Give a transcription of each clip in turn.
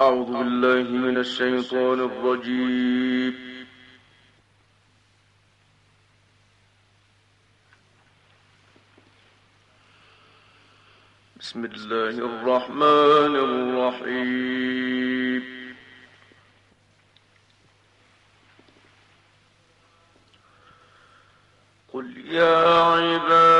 أعوذ بالله من الشيطان الرجيم. بسم الله الرحمن الرحيم. قل يا عباد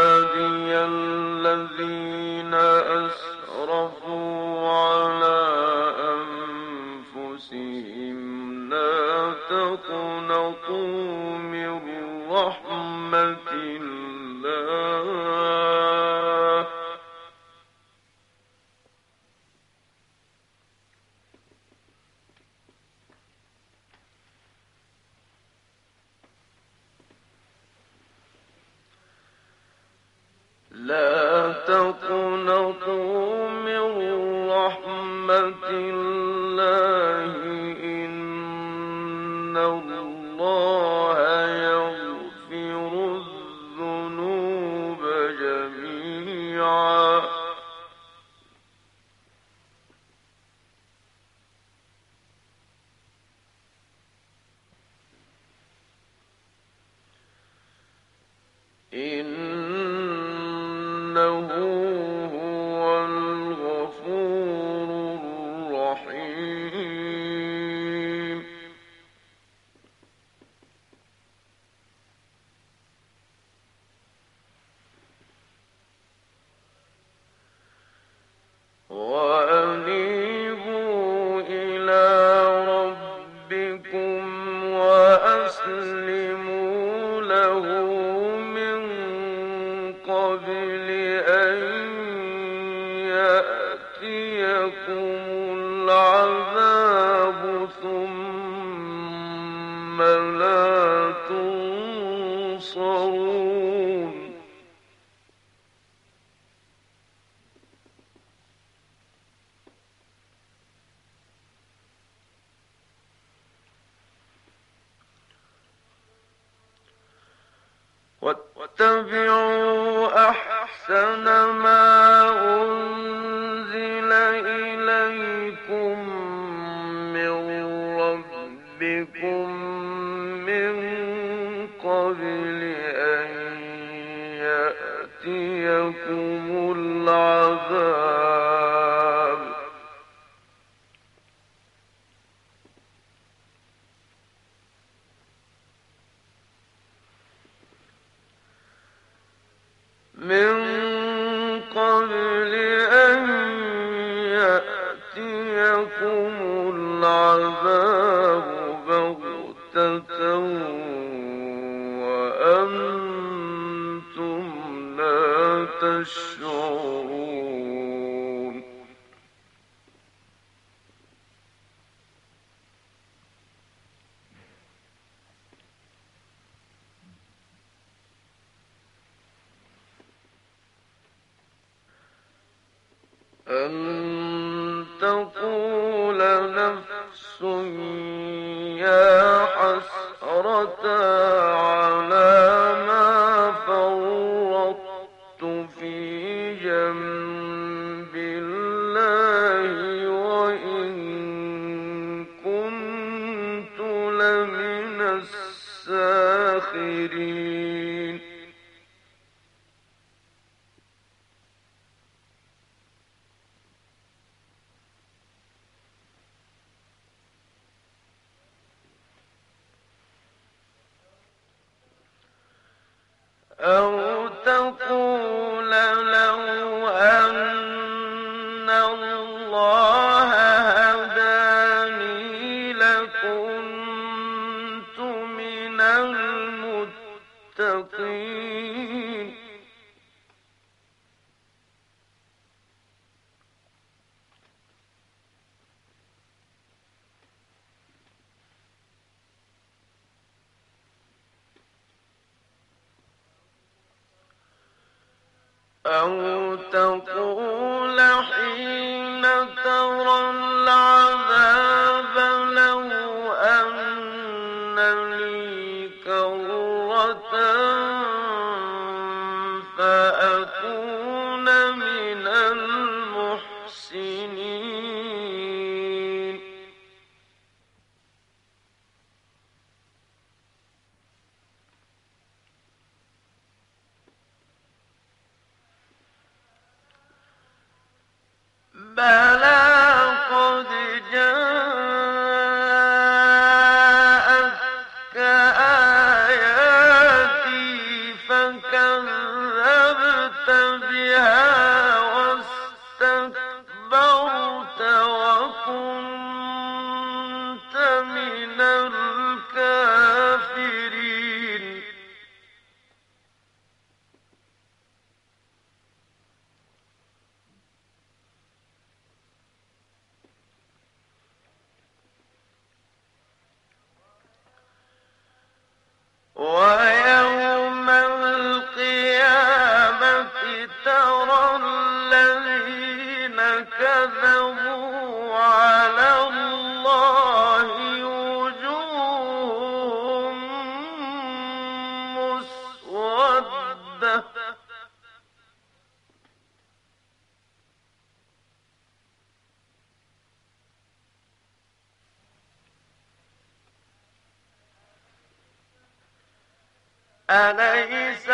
وأسلموا قبل أن يأتيكم أو تقول Oh. أليس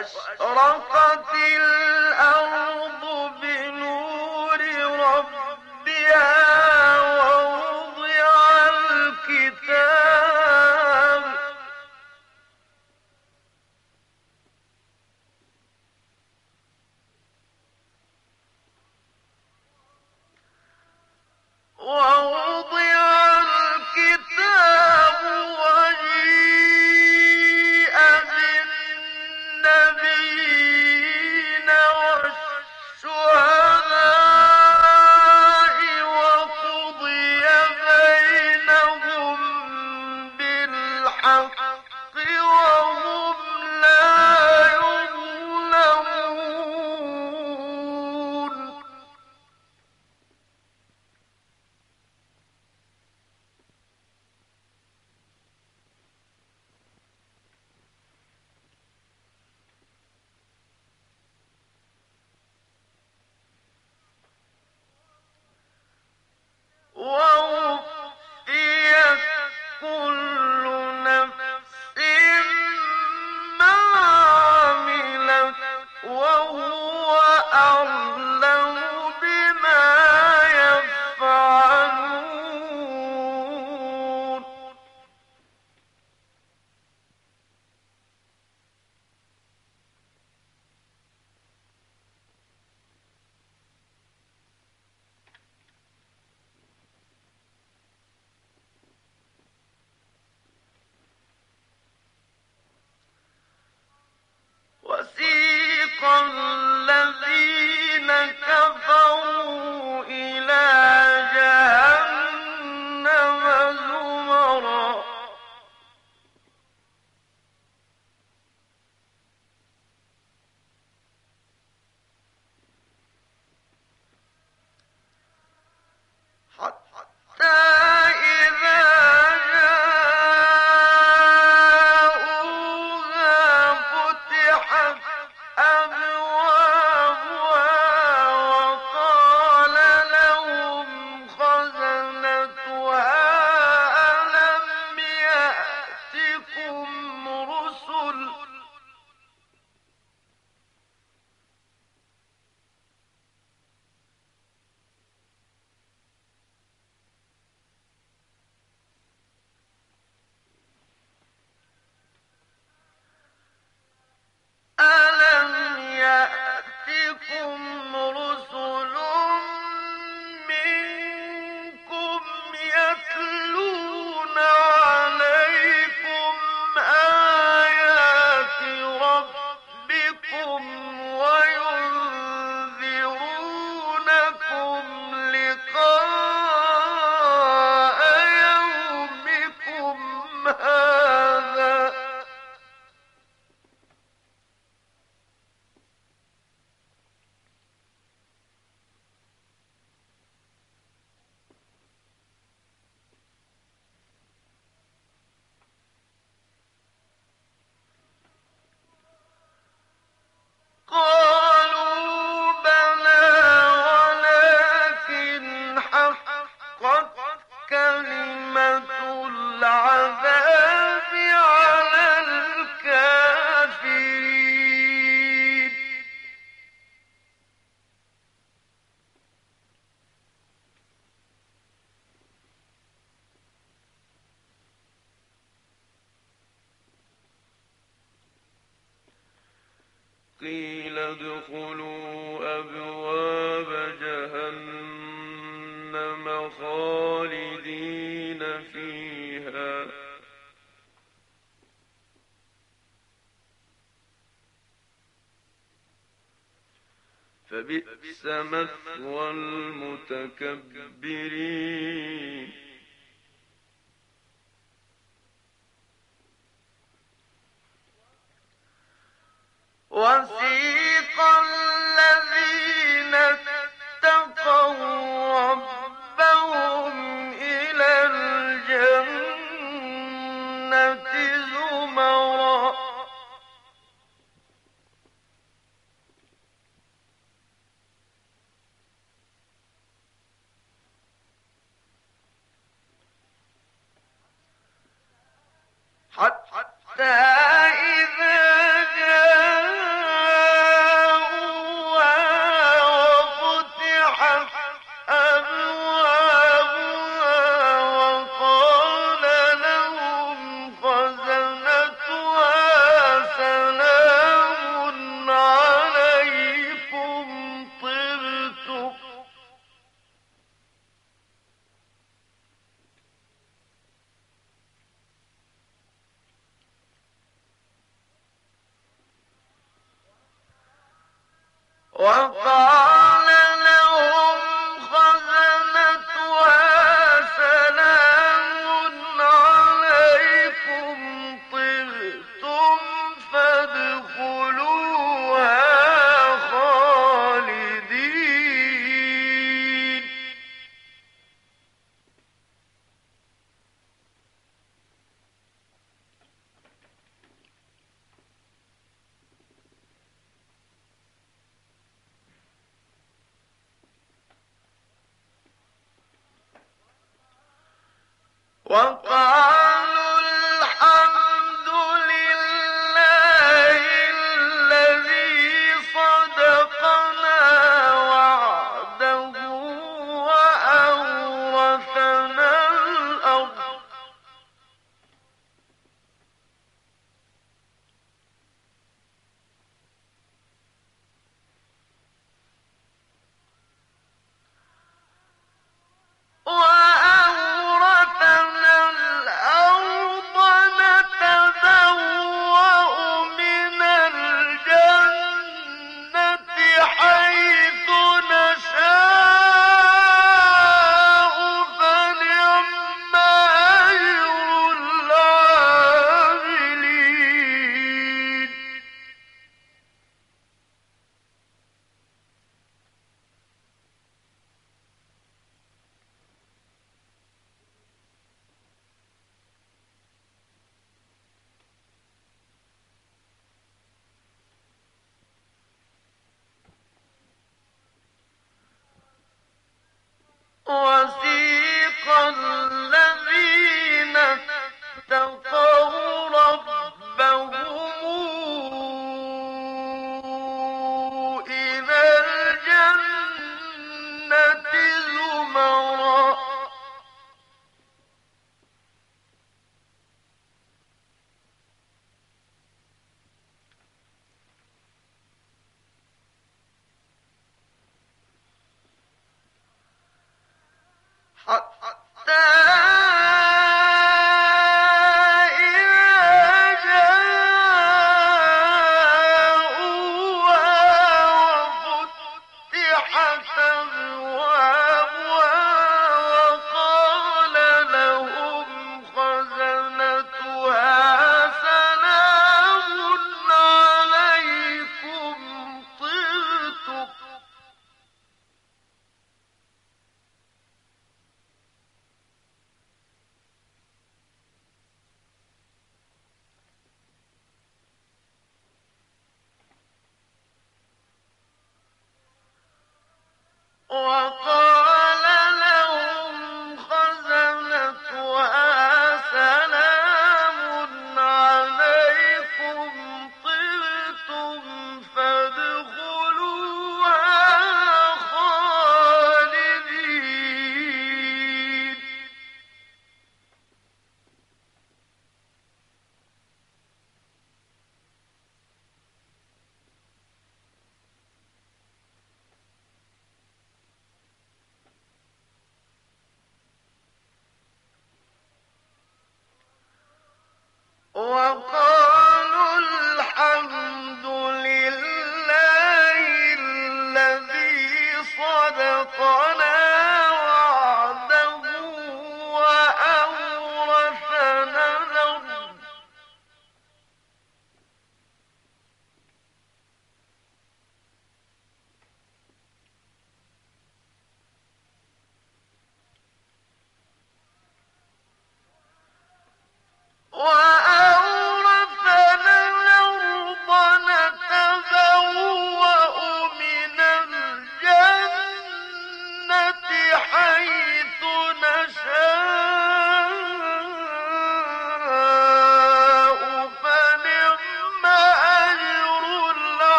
وأشرقت الأرض فبئس مثوى المتكبرين. وقال was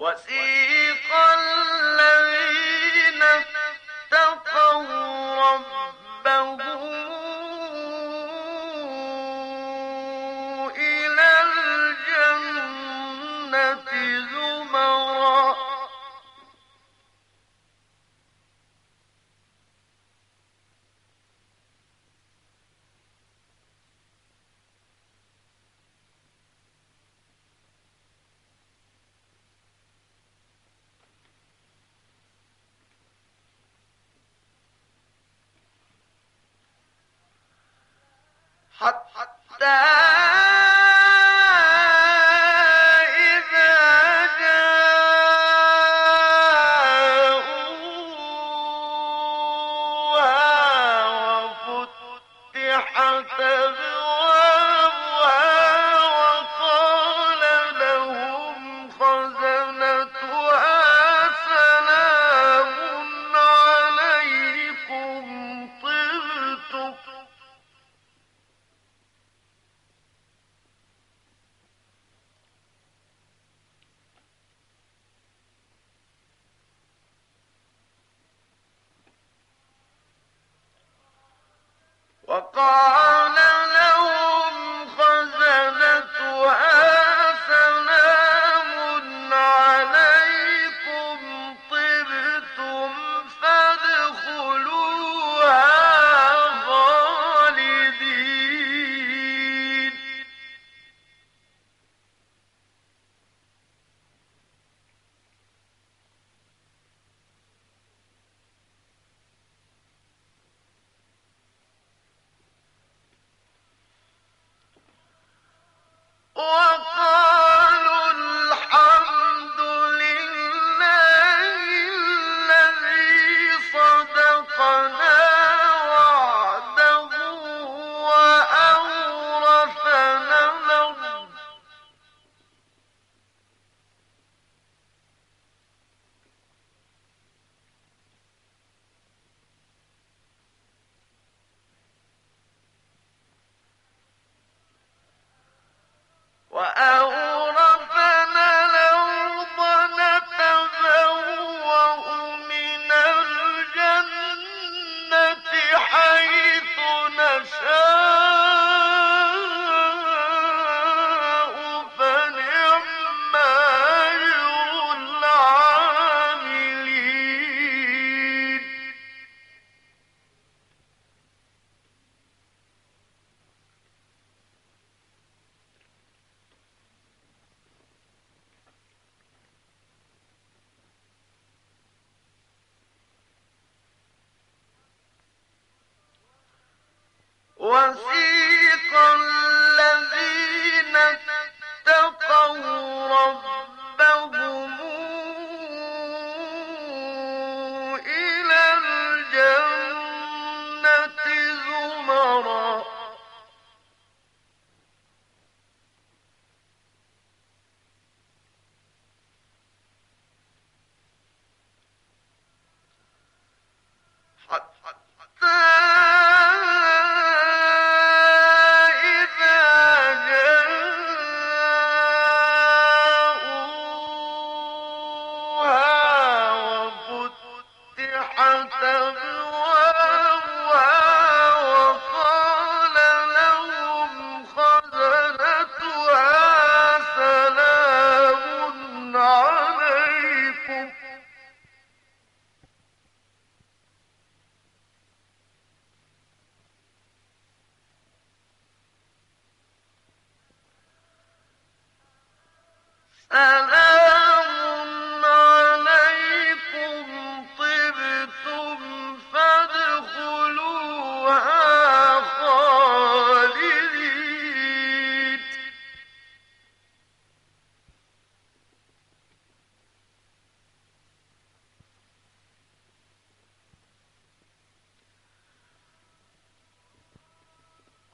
وسيق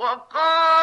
وقالوا